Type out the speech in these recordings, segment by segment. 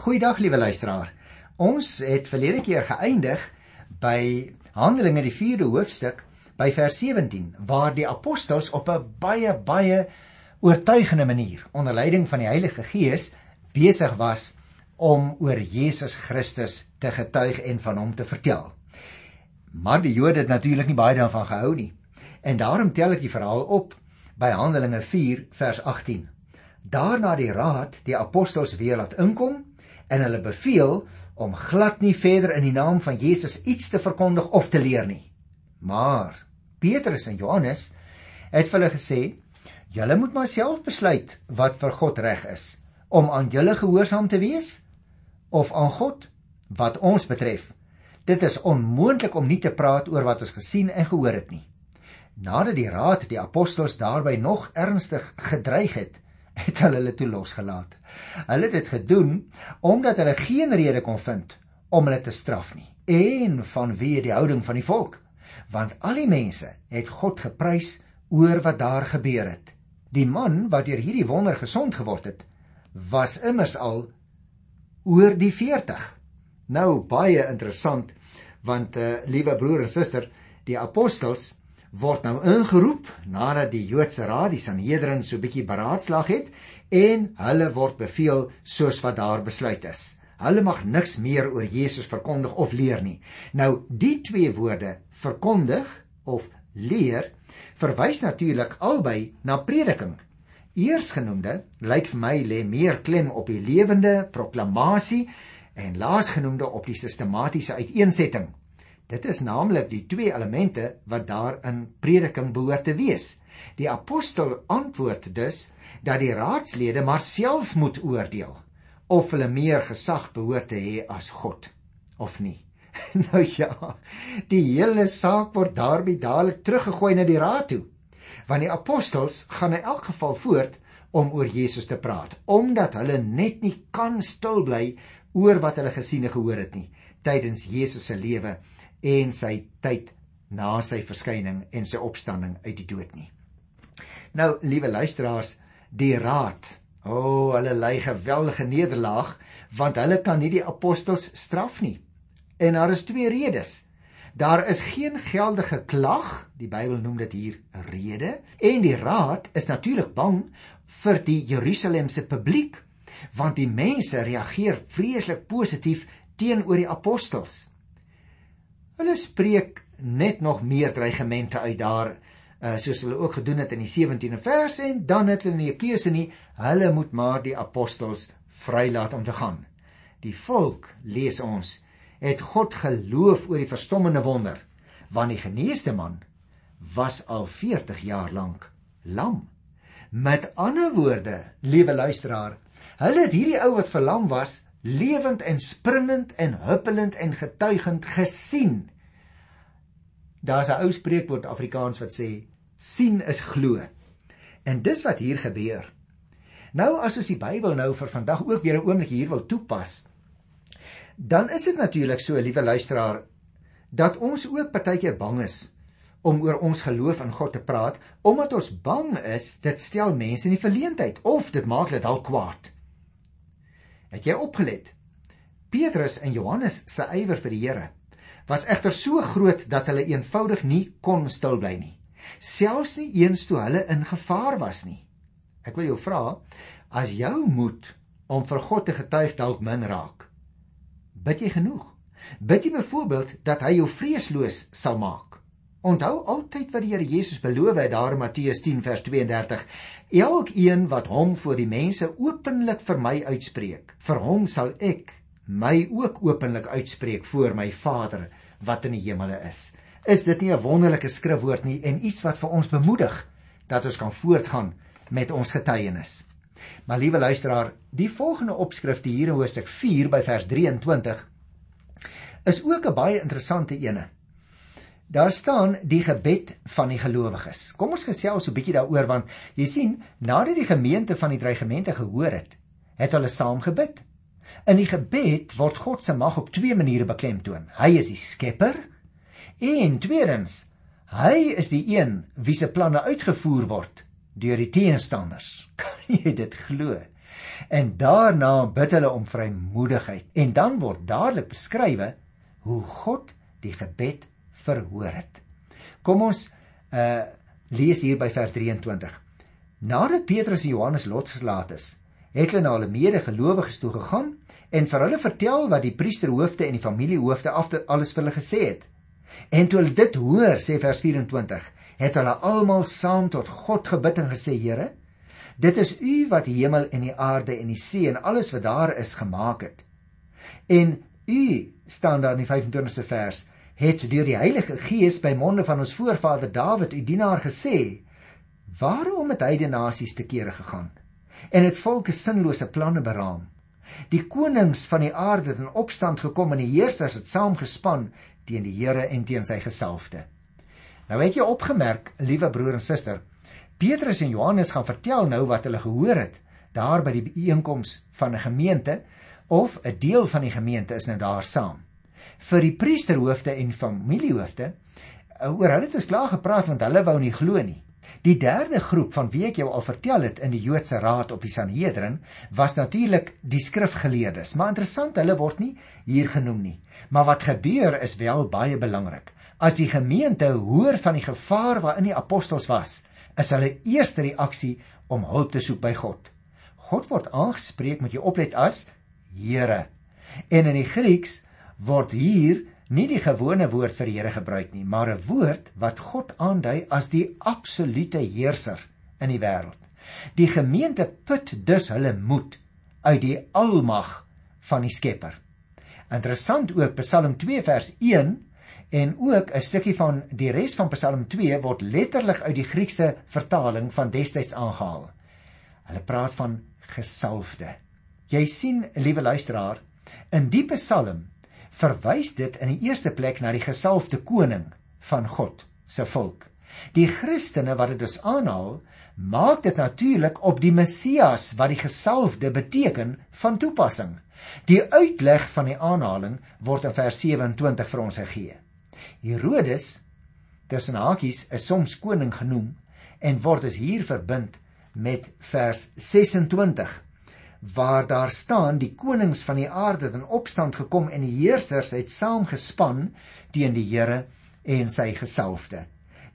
Goeiedag liewe luisteraar. Ons het verlede keer geëindig by Handelinge die 4de hoofstuk by vers 17 waar die apostels op 'n baie baie oortuigende manier onder leiding van die Heilige Gees besig was om oor Jesus Christus te getuig en van hom te vertel. Maar die Jode het natuurlik nie baie daarvan gehou nie. En daarom tel ek die verhaal op by Handelinge 4 vers 18. Daarna die raad die apostels weer laat inkom en hulle beveel om glad nie verder in die naam van Jesus iets te verkondig of te leer nie. Maar Petrus en Johannes het vir hulle gesê: "Julle moet maar self besluit wat vir God reg is, om aan julle gehoorsaam te wees of aan God. Wat ons betref, dit is onmoontlik om nie te praat oor wat ons gesien en gehoor het nie." Nadat die raad die apostels daarby nog ernstig gedreig het, het hulle hulle toe losgelaat. Hulle het dit gedoen omdat hulle geen rede kon vind om hulle te straf nie en vanweë die houding van die volk. Want al die mense het God geprys oor wat daar gebeur het. Die man wat deur hierdie wonder gesond geword het was immers al oor die 40 nou baie interessant want uh, liewe broer en suster die apostels word nou ingeroep nadat die Joodse raad die Sanhedrin so bietjie beraadslag het en hulle word beveel soos wat daar besluit is. Hulle mag niks meer oor Jesus verkondig of leer nie. Nou die twee woorde verkondig of leer verwys natuurlik albei na prediking. Eersgenoemde lyk vir my lê meer klem op die lewende proklamasie en laasgenoemde op die sistematiese uiteensetting Dit is naamlik die twee elemente wat daar in prediking behoort te wees. Die apostel antwoord dus dat die raadslede maar self moet oordeel of hulle meer gesag behoort te hê as God of nie. nou ja, die hele saak word daarby dadelik teruggegooi na die raad toe. Want die apostels gaan in elk geval voort om oor Jesus te praat, omdat hulle net nie kan stil bly oor wat hulle gesien en gehoor het nie tydens Jesus se lewe en sy tyd na sy verskyning en sy opstanding uit die dood nie. Nou, liewe luisteraars, die raad, o, oh, hulle ly geweldige nederlaag want hulle kan nie die apostels straf nie. En daar is twee redes. Daar is geen geldige klag, die Bybel noem dit hier rede, en die raad is natuurlik bang vir die Jerusalemse publiek want die mense reageer vreeslik positief teenoor die apostels. Hulle spreek net nog meer dreigemente uit daar uh, soos hulle ook gedoen het in die 17de vers en dan het hulle nie 'n keuse nie. Hulle moet maar die apostels vrylaat om te gaan. Die volk, lees ons, het God geloof oor die verstommende wonder, want die geneesde man was al 40 jaar lank lam. Met ander woorde, liewe luisteraar, hulle het hierdie ou wat verlam was, lewend en springend en huppelend en getuigend gesien. Daar's 'n ou spreekwoord Afrikaans wat sê sien is glo. En dis wat hier gebeur. Nou as ons die Bybel nou vir vandag ook weer 'n oomblik hier wil toepas, dan is dit natuurlik so, liewe luisteraar, dat ons ook baie keer bang is om oor ons geloof in God te praat, omdat ons bang is dit stel mense in die verleentheid of dit maak hulle dalk kwaad. Het jy opgelet? Petrus en Johannes se ywer vir die Here was egter so groot dat hulle eenvoudig nie kon stil bly nie. Selfs nie eens toe hulle in gevaar was nie. Ek wil jou vra, as jou moed om vir God te getuig dalk min raak, bid jy genoeg? Bid jy byvoorbeeld dat hy jou vreesloos sal maak? Onthou altyd wat die Here Jesus beloof het daar in Matteus 10 vers 32. Elkeen wat hom voor die mense openlik vir my uitspreek, vir hom sal ek my ook openlik uitspreek voor my Vader wat in die hemele is. Is dit nie 'n wonderlike skrifwoord nie en iets wat vir ons bemoedig dat ons kan voortgaan met ons getuienis? Maar liewe luisteraar, die volgende opskrif hier in hoofstuk 4 by vers 23 is ook 'n baie interessante ene. Daar staan die gebed van die gelowiges. Kom ons gesels so 'n bietjie daaroor want jy sien, nadat die gemeente van die dreigemente gehoor het, het hulle saam gebid. In die gebed word God se mag op twee maniere beklemtoon. Hy is die Skepper en tweedens, hy is die een wie se planne uitgevoer word deur die teenstanders. Kan jy dit glo? En daarna bid hulle om vrymoedigheid en dan word dadelik beskrywe hoe God die gebed verhoor het. Kom ons uh lees hier by vers 23. Nadat Petrus en Johannes losgelaat is, het hulle na hulle medegelowiges toe gegaan en vir hulle vertel wat die priesterhoofde en die familiehoofde alles vir hulle gesê het. En toe hulle dit hoor, sê vers 24, het hulle almal saam tot God gebid en gesê: Here, dit is U wat die hemel en die aarde en die see en alles wat daar is gemaak het. En U staan daar in die 25ste vers het deur die Heilige Gees by monde van ons voorvader Dawid, u dienaar gesê: "Waarom het hy die nasies te kere gegaan en het volke sinlose planne beraam? Die konings van die aarde het in opstand gekom en die heersers het saamgespan teen die Here en teen sy gesalfde." Nou het jy opgemerk, liewe broer en suster, Petrus en Johannes gaan vertel nou wat hulle gehoor het daar by die bijeenkoms van 'n gemeente of 'n deel van die gemeente is nou daar saam vir die priesterhoofde en familiehoofde uh, oor hulle het ons klaar gepraat want hulle wou nie glo nie. Die derde groep van wie ek jou al vertel het in die Joodse raad op die Sanhedrin was natuurlik die skrifgeleerdes, maar interessant hulle word nie hier genoem nie. Maar wat gebeur is wel baie belangrik. As die gemeente hoor van die gevaar waarin die apostels was, is hulle eerste reaksie om hulp te soek by God. God word aangespreek met jy oplet as Here. En in die Grieks word hier nie die gewone woord vir die Here gebruik nie, maar 'n woord wat God aandui as die absolute heerser in die wêreld. Die gemeente put dus hulle moed uit die almag van die Skepper. Interessant ook Psalm 2 vers 1 en ook 'n stukkie van die res van Psalm 2 word letterlik uit die Griekse vertaling van destyds aangehaal. Hulle praat van gesalfde. Jy sien, liewe luisteraar, in die Psalm verwys dit in die eerste plek na die gesalfde koning van God se volk. Die Christene wat dit dus aanhaal, maak dit natuurlik op die Messias wat die gesalfde beteken van toepassing. Die uitleg van die aanhaling word in vers 27 vir ons gegee. Herodes, tussen hakies, is soms koning genoem en word dus hier verbind met vers waar daar staan die konings van die aarde het in opstand gekom en die heersers het saamgespan teen die Here en sy gesalfde.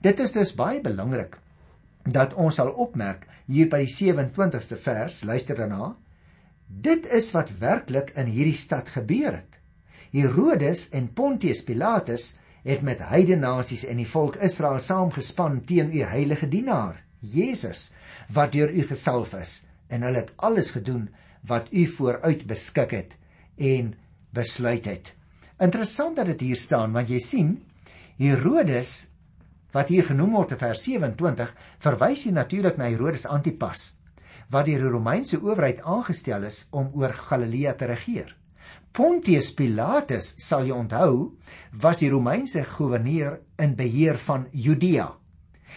Dit is dus baie belangrik dat ons sal opmerk hier by die 27ste vers, luister daarna. Dit is wat werklik in hierdie stad gebeur het. Herodes en Pontius Pilatus het met heidene nasies en die volk Israel saamgespan teen u heilige dienaar, Jesus, wat deur u gesalf is en hulle het alles gedoen wat u vooruit beskik het en besluit het. Interessant dat dit hier staan want jy sien Herodes wat hier genoem word in vers 27 verwys hier natuurlik na Herodes Antipas wat deur die Romeinse owerheid aangestel is om oor Galilea te regeer. Pontius Pilatus, sal jy onthou, was die Romeinse goewerneur in beheer van Judea.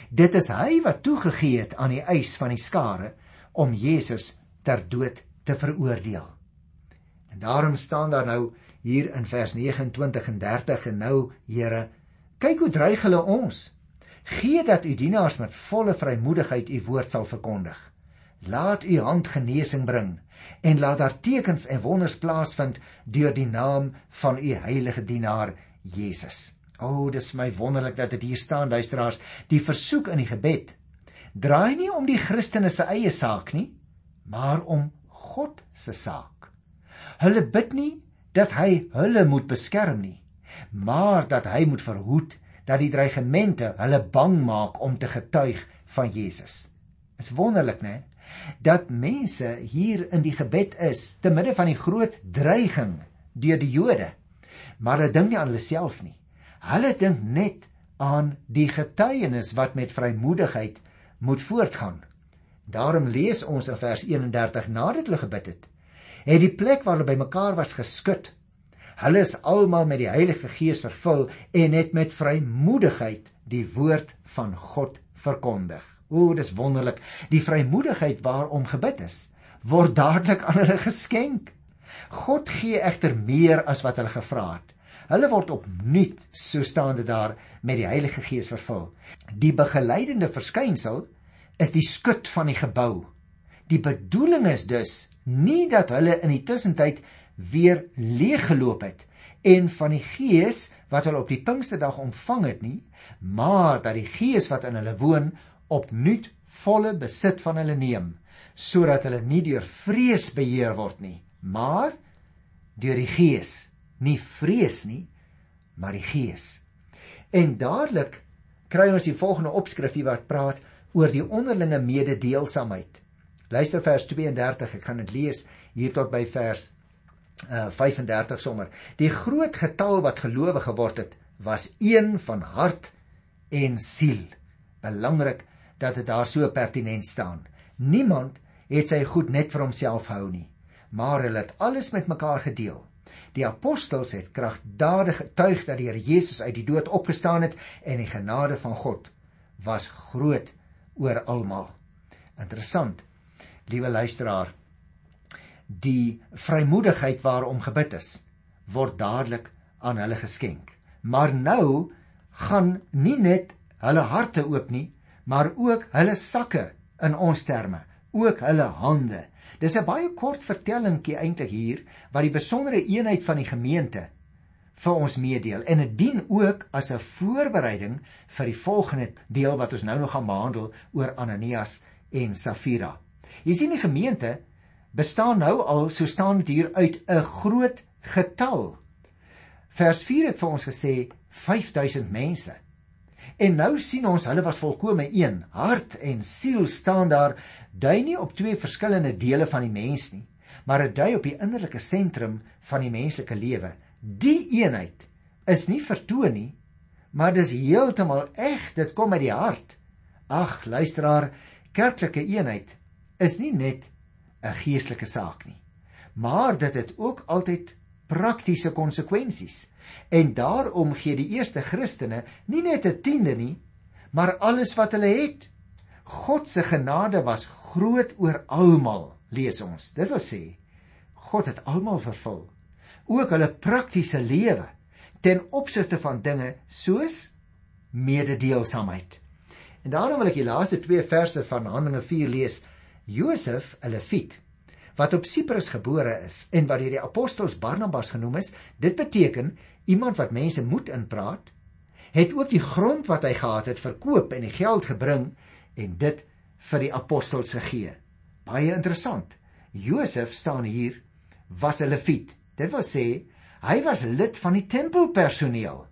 Dit is hy wat toegegee het aan die eis van die skare om Jesus ter dood te veroordeel. En daarom staan daar nou hier in vers 29 en 30 en nou Here, kyk hoe dreig hulle ons. Gee dat u dienaars met volle vrymoedigheid u woord sal verkondig. Laat u hand genesing bring en laat daar tekens en wonders plaasvind deur die naam van u heilige dienaar Jesus. O, oh, dis my wonderlik dat dit hier staan, luisteraars, die versoek in die gebed draai nie om die Christene se eie saak nie, maar om God se saak. Hulle bid nie dat hy hulle moet beskerm nie, maar dat hy moet verhoed dat die dreigemente hulle bang maak om te getuig van Jesus. Is wonderlik, né? Dat mense hier in die gebed is te midde van die groot dreiging deur die Jode. Maar hulle dink nie aan hulle self nie. Hulle dink net aan die getuienis wat met vrymoedigheid moet voortgaan. Daarom lees ons in vers 31 nadat hulle gebid het, het die plek waar hulle bymekaar was geskud. Hulle is almal met die Heilige Gees vervul en het met vrymoedigheid die woord van God verkondig. O, dis wonderlik. Die vrymoedigheid waarom gebid is, word dadelik aan hulle geskenk. God gee egter meer as wat hulle gevra het. Hulle word opnuut, so staan dit daar, met die Heilige Gees vervul. Die begeleidende verskynsel is die skud van die gebou. Die bedoeling is dus Nie dat hulle in die tussentyd weer leeggeloop het en van die gees wat hulle op die Pinksterdag ontvang het nie, maar dat die gees wat in hulle woon opnuut volle besit van hulle neem, sodat hulle nie deur vrees beheer word nie, maar deur die gees, nie vrees nie, maar die gees. En dadelik kry ons die volgende opskrifie wat praat oor die onderlinge mededeelsaamheid. Luister vers 32, ek gaan dit lees hier tot by vers uh 35 sommer. Die groot getal wat gelowe geword het, was een van hart en siel. Belangrik dat dit daar so pertinent staan. Niemand het sy goed net vir homself hou nie, maar hulle het alles met mekaar gedeel. Die apostels het kragtadig getuig dat die Here Jesus uit die dood opgestaan het en die genade van God was groot oor almal. Interessant. Liewe luisteraar, die vrymoedigheid waarom gebid is, word dadelik aan hulle geskenk. Maar nou gaan nie net hulle harte oop nie, maar ook hulle sakke in ons terme, ook hulle hande. Dis 'n baie kort vertellingkie eintlik hier wat die besondere eenheid van die gemeente vir ons meedeel en dit dien ook as 'n voorbereiding vir die volgende deel wat ons nou nog gaan behandel oor Ananias en Safira. Jy sien die gemeente bestaan nou al so staan dit hier uit 'n groot getal. Vers 4 het vir ons gesê 5000 mense. En nou sien ons hulle was volkome een. Hart en siel staan daar dui nie op twee verskillende dele van die mens nie, maar dit dui op die innerlike sentrum van die menslike lewe. Die eenheid is nie vertoon nie, maar dis heeltemal eg. Dit kom uit die hart. Ag, luisteraar, kerklike eenheid is nie net 'n geestelike saak nie. Maar dit het ook altyd praktiese konsekwensies. En daarom gee die eerste Christene nie net 'n tiende nie, maar alles wat hulle het. God se genade was groot oor almal, lees ons. Dit wil sê God het almal vervul, ook hulle praktiese lewe ten opsigte van dinge soos mededeelsaamheid. En daarom wil ek die laaste 2 verse van Handelinge 4 lees Josef, 'n Lewiet, wat op Siprus gebore is en wat deur die apostels Barnabas genoem is, dit beteken iemand wat mense moed inpraat, het ook die grond wat hy gehad het verkoop en die geld gebring en dit vir die apostels gegee. Baie interessant. Josef staan hier was 'n Lewiet. Dit wil sê hy was lid van die tempelpersoneel.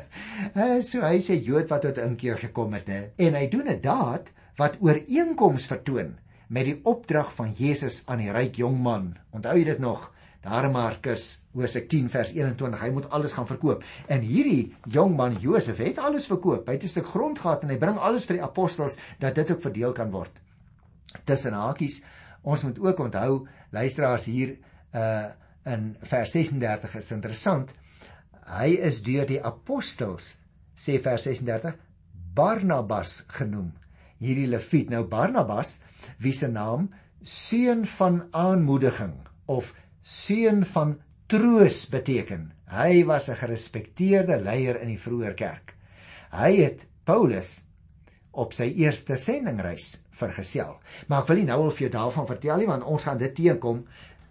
so hy sê Jood wat tot inkeer gekom het, hè? en hy doen 'n daad wat ooreenkoms vertoon met die opdrag van Jesus aan die ryk jong man. Onthou jy dit nog? Daar Markus Hoofstuk 10 vers 21, hy moet alles gaan verkoop. En hierdie jong man Josef het alles verkoop. Hy het 'n stuk grond gehad en hy bring alles vir die apostels dat dit ook verdeel kan word. Tussen hakies, ons moet ook onthou, luisteraars hier uh in vers 36 is interessant. Hy is deur die apostels sê vers 36 Barnabas genoem. Hierdie Lewiet nou Barnabas wie se naam seun van aanmoediging of seun van troos beteken. Hy was 'n gerespekteerde leier in die vroeë kerk. Hy het Paulus op sy eerste sendingreis vergesel. Maar ek wil nie nou al vir jou daarvan vertel nie want ons gaan dit teenkom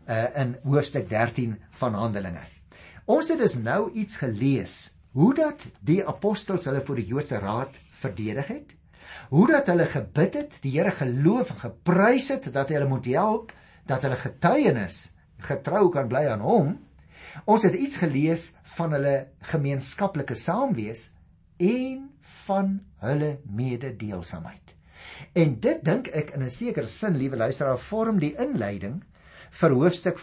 uh, in hoofstuk 13 van Handelinge. Ons het dus nou iets gelees hoe dat die apostels hulle voor die Joodse raad verdedig het hoe dat hulle gebid het, die Here geloof en geprys het dat hy hulle moet help, dat hulle getuienis getrou kan bly aan hom. Ons het iets gelees van hulle gemeenskaplike saamwees en van hulle mededeelsaamheid. En dit dink ek in 'n sekere sin, liewe luisteraar, vorm die inleiding vir hoofstuk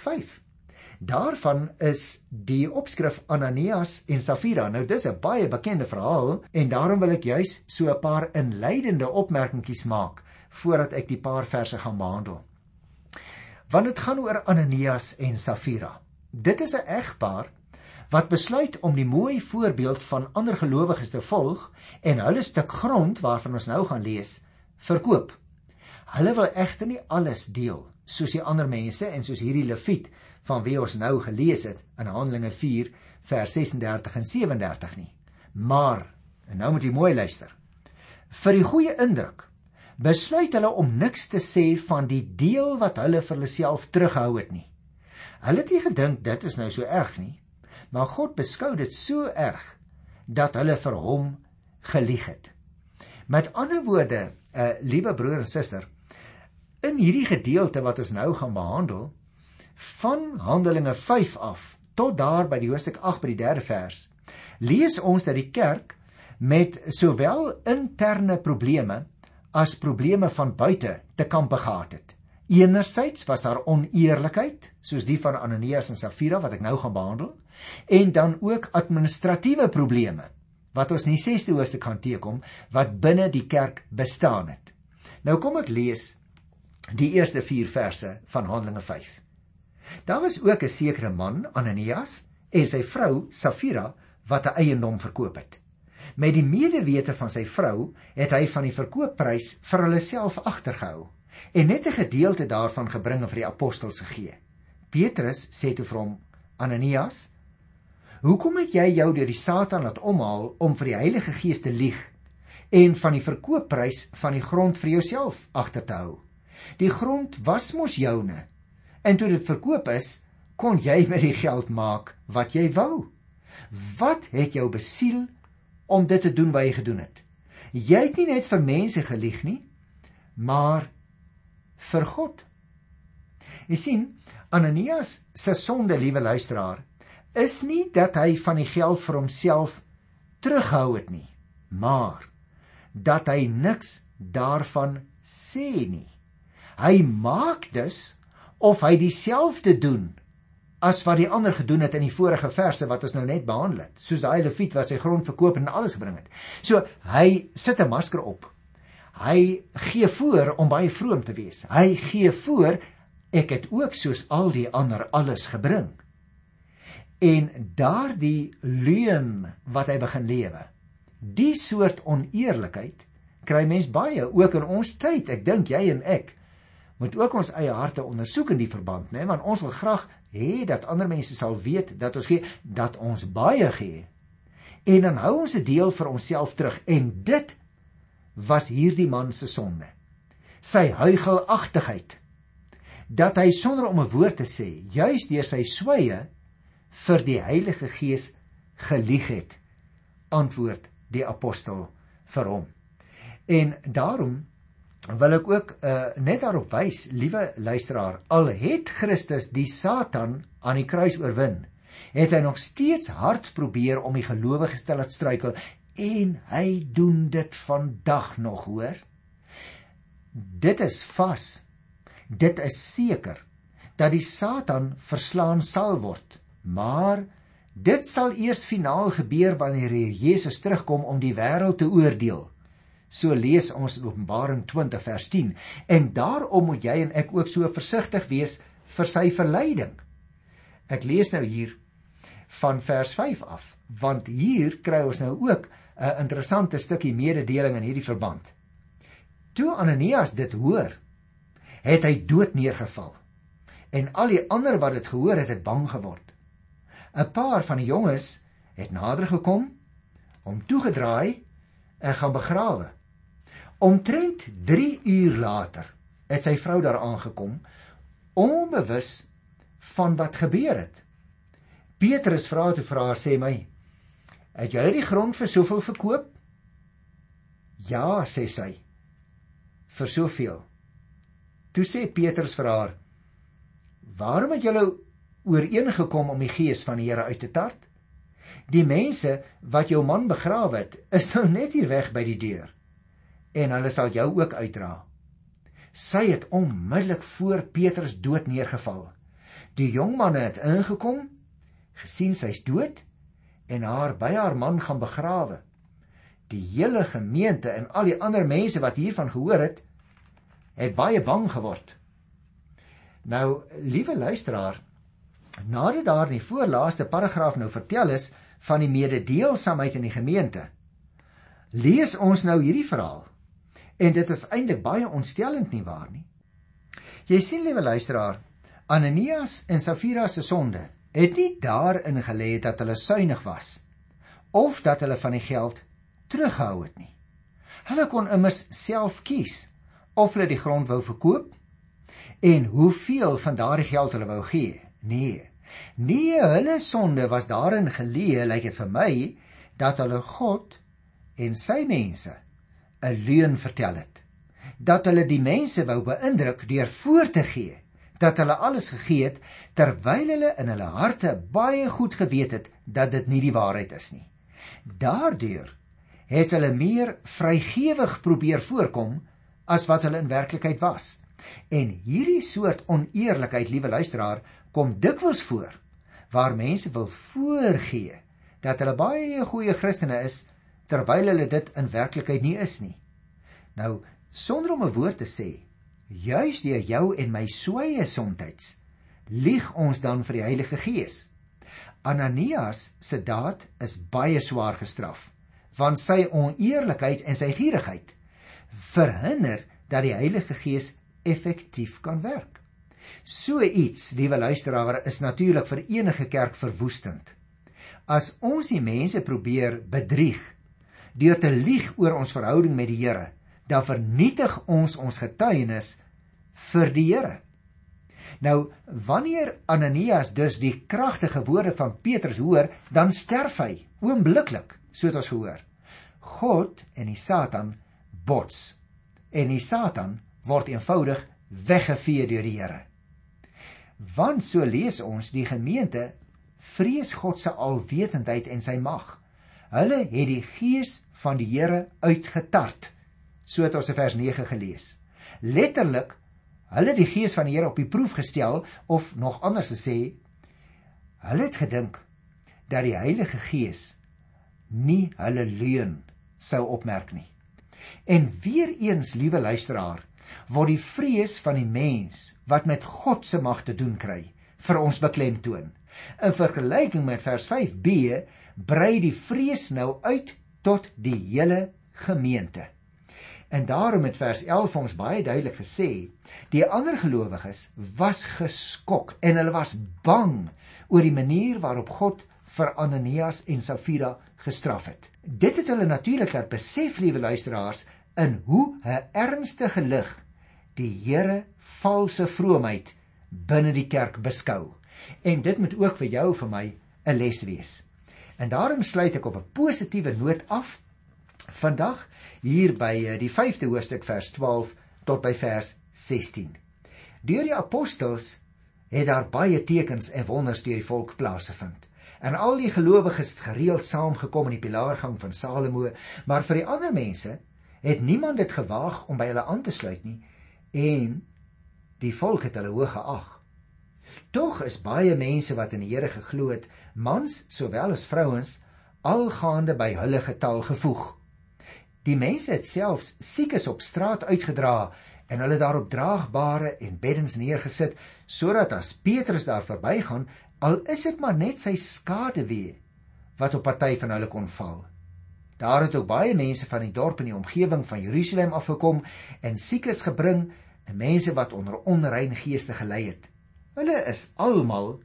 Daarvan is die opskrif Ananias en Safira. Nou dis 'n baie bekende verhaal en daarom wil ek juis so 'n paar inleidende opmerkingies maak voordat ek die paar verse gaan behandel. Want dit gaan oor Ananias en Safira. Dit is 'n egpaar wat besluit om die mooi voorbeeld van ander gelowiges te volg en hulle stuk grond waarvan ons nou gaan lees, verkoop. Hulle wil egter nie alles deel soos die ander mense en soos hierdie Lewiet van wie ons nou gelees het in Handelinge 4 vers 36 en 37 nie. Maar en nou moet jy mooi luister. Vir die goeie indruk besluit hulle om niks te sê van die deel wat hulle vir hulle self teruggehou het nie. Hulle het nie gedink dit is nou so erg nie, maar God beskou dit so erg dat hulle vir hom gelieg het. Met ander woorde, uh, liewe broer en suster, in hierdie gedeelte wat ons nou gaan behandel, van Handelinge 5 af tot daar by die hoofstuk 8 by die 3de vers, lees ons dat die kerk met sowel interne probleme as probleme van buite te kampe gehad het. Enerzijds was daar oneerlikheid, soos die van Ananias en Safira wat ek nou gaan behandel, en dan ook administratiewe probleme wat ons in die 6ste hoofstuk gaan teekom wat binne die kerk bestaan het. Nou kom ek lees die eerste 4 verse van Handelinge 5. Daar was ook 'n sekere man, Ananias, en sy vrou Safira wat 'n eiendom verkoop het. Met die medewete van sy vrou het hy van die verkoopprys vir hulle self agtergehou en net 'n gedeelte daarvan gebring vir die apostels gegee. Petrus sê toe vir hom: "Ananias, hoekom het jy jou deur die Satan laat omhaal om vir die Heilige Gees te lieg en van die verkoopprys van die grond vir jouself agter te hou? Die grond was mos joune en toe dit verkoop is, kon jy met die geld maak wat jy wou. Wat het jou besiel om dit te doen wat jy gedoen het? Jy het nie net vir mense gelieg nie, maar vir God. Jy sien, Ananias se sonde, liewe luisteraar, is nie dat hy van die geld vir homself terughou het nie, maar dat hy niks daarvan sê nie. Hy maak dus of hy dieselfde doen as wat die ander gedoen het in die vorige verse wat ons nou net behandel het, soos daai leviet wat sy grond verkoop en alles gebring het. So hy sit 'n masker op. Hy gee voor om baie vroom te wees. Hy gee voor ek het ook soos al die ander alles gebring. En daardie leuen wat hy begin lewe. Die soort oneerlikheid kry mens baie ook in ons tyd. Ek dink jy en ek moet ook ons eie harte ondersoek in die verband, né, want ons wil graag hê dat ander mense sal weet dat ons gee, dat ons baie gee. En dan hou ons 'n deel vir onsself terug en dit was hierdie man se sonde. Sy huigelagtigheid dat hy sonder om 'n woord te sê, juis deur sy sweye vir die Heilige Gees gelieg het. Antwoord die apostel vir hom. En daarom wil ek ook uh, net daarop wys, liewe luisteraar, al het Christus die Satan aan die kruis oorwin, het hy nog steeds hard probeer om die gelowiges te laat struikel en hy doen dit vandag nog, hoor. Dit is vas. Dit is seker dat die Satan verslaan sal word, maar dit sal eers finaal gebeur wanneer Jesus terugkom om die wêreld te oordeel. So lees ons in Openbaring 20 vers 10 en daarom moet jy en ek ook so versigtig wees vir sy verleiding. Ek lees nou hier van vers 5 af want hier kry ons nou ook 'n interessante stukkie mededeling in hierdie verband. Toe Ananias dit hoor, het hy dood neergeval. En al die ander wat dit gehoor het, het bang geword. 'n Paar van die jonges het nader gekom, hom toegedraai en gaan begrawe. Omtrent 3 uur later het sy vrou daar aangekom, onbewus van wat gebeur het. Petrus vra toe vir haar sê my: "Het jy die grond vir soveel verkoop?" "Ja," sê sy. "Vir soveel." Toe sê Petrus vir haar: "Waarom het julle ooreengekom om die gees van die Here uit te tart? Die mense wat jou man begrawe het, is nou net hier weg by die deur." En hulle sal jou ook uitdra. Sy het onmiddellik voor Petrus dood neergeval. Die jong man het ingekom, gesien sy's dood en haar by haar man gaan begrawe. Die hele gemeente en al die ander mense wat hiervan gehoor het, het baie bang geword. Nou, liewe luisteraar, nadat daar in die voorlaaste paragraaf nou vertel is van die mededeelsaamheid in die gemeente, lees ons nou hierdie verhaal En dit is eintlik baie ontstellend nie waar nie. Jy sien liewe luisteraar, Ananias en Safira se sonde het nie daarin gelê dat hulle suinig was of dat hulle van die geld teruggehou het nie. Hulle kon immers self kies of hulle die grond wou verkoop en hoeveel van daardie geld hulle wou gee. Nee. Nee, hulle sonde was daarin geleë, lyk dit vir my, dat hulle God en sy mense 'n leuen vertel het. Dat hulle die mense wou beïndruk deur voor te gee dat hulle alles gegee het terwyl hulle in hulle harte baie goed geweet het dat dit nie die waarheid is nie. Daardeur het hulle meer vrygewig probeer voorkom as wat hulle in werklikheid was. En hierdie soort oneerlikheid, liewe luisteraar, kom dikwels voor waar mense wil voorgee dat hulle baie goeie Christene is terwyl hulle dit in werklikheid nie is nie. Nou, sonder om 'n woord te sê, juis deur jou en my sweye soms lieg ons dan vir die Heilige Gees. Ananias se daad is baie swaar gestraf want sy oneerlikheid en sy gierigheid verhinder dat die Heilige Gees effektief kan werk. So iets, liewe luisteraar, is natuurlik vir enige kerk verwoestend. As ons die mense probeer bedrieg deur te lieg oor ons verhouding met die Here, dan vernietig ons ons getuienis vir die Here. Nou, wanneer Ananias dus die kragtige woorde van Petrus hoor, dan sterf hy oombliklik, so het ons gehoor. God en die Satan bots en die Satan word eenvoudig weggevee deur die Here. Want so lees ons die gemeente vrees God se alwetendheid en sy mag. Hulle het die gees van die Here uitgetart So het ons in vers 9 gelees. Letterlik, hulle die gees van die Here op die proef gestel of nog anders te sê, hulle het gedink dat die Heilige Gees nie hulle leuen sou opmerk nie. En weer eens, liewe luisteraar, word die vrees van die mens wat met God se mag te doen kry, vir ons beklemtoon. In vergelyking met vers 5b brei die vrees nou uit tot die hele gemeente. En daarom het vers 11 ons baie duidelik gesê, die ander gelowiges was geskok en hulle was bang oor die manier waarop God vir Ananias en Safira gestraf het. Dit het hulle natuurlik laat besef, liewe luisteraars, in hoe 'n ernstige lig die Here valse vroomheid binne die kerk beskou. En dit moet ook vir jou en vir my 'n les wees. En daarom sluit ek op 'n positiewe noot af vandag hier by eh, die 5de hoofstuk vers 12 tot by vers 16. Deur die apostels het daar baie tekens en wonders deur die volk plaasgevind. En al die gelowiges het gereeld saamgekom in die pilaargang van Salomo, maar vir die ander mense het niemand dit gewaag om by hulle aan te sluit nie en die volk het hulle hoog geag. Tog is baie mense wat in die Here geglo het, mans sowel as vrouens, algaande by hulle getal gevoeg. Die mense het selfs siekes op straat uitgedra en hulle daarop draagbare en beddens neergesit sodat as Petrus daar verbygaan, al is dit maar net sy skade weer wat op party van hulle kon val. Daar het ook baie mense van die dorp in die omgewing van Jerusalem afgekom en siekes gebring en mense wat onder onrein geeste gelei het. Hulle is almal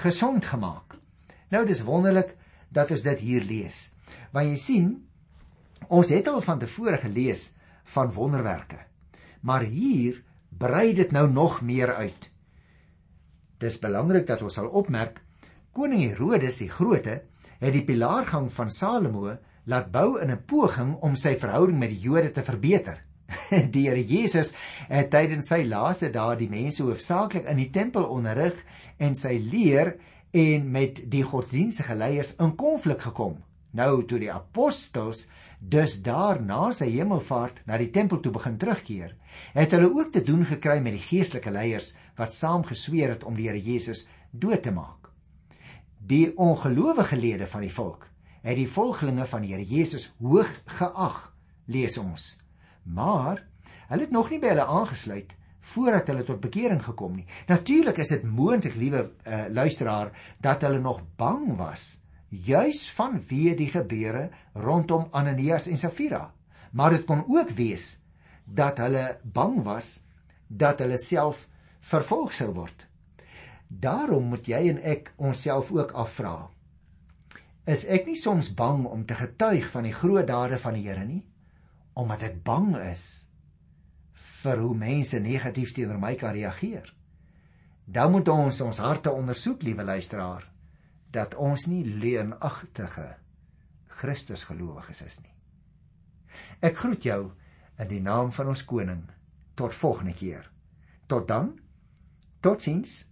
gesond gemaak. Nou dis wonderlik dat ons dit hier lees. Want jy sien, Ons het al van tevore gelees van wonderwerke. Maar hier brei dit nou nog meer uit. Dis belangrik dat ons sal opmerk koning Herodes die Grote het die pilaargang van Salomo laat bou in 'n poging om sy verhouding met die Jode te verbeter. Die Here Jesus het tydens sy laaste dae die mense hoofsaaklik in die tempel onderrig en sy leer en met die godsdienstige leiers in konflik gekom. Nou toe die apostels dus daar na sy hemelvaart na die tempel toe begin terugkeer, het hulle ook te doen gekry met die geestelike leiers wat saam gesweer het om die Here Jesus dood te maak. Die ongelowige lede van die volk het die volgelinge van die Here Jesus hoog geag, lees ons. Maar hulle het nog nie by hulle aangesluit voordat hulle tot bekering gekom nie. Natuurlik is dit moontlik, liewe uh, luisteraar, dat hulle nog bang was juis vanweë die gebeure rondom Ananias en Safira. Maar dit kon ook wees dat hulle bang was dat hulle self vervolg sou word. Daarom moet jy en ek onsself ook afvra. Is ek nie soms bang om te getuig van die groot dade van die Here nie omdat ek bang is vir hoe mense negatief teenoor my kan reageer. Dan moet ons ons harte ondersoek, liewe luisteraar, dat ons nie leuenagtige Christusgelowiges is nie. Ek groet jou in die naam van ons koning. Tot volgende keer. Tot dan. Totsiens.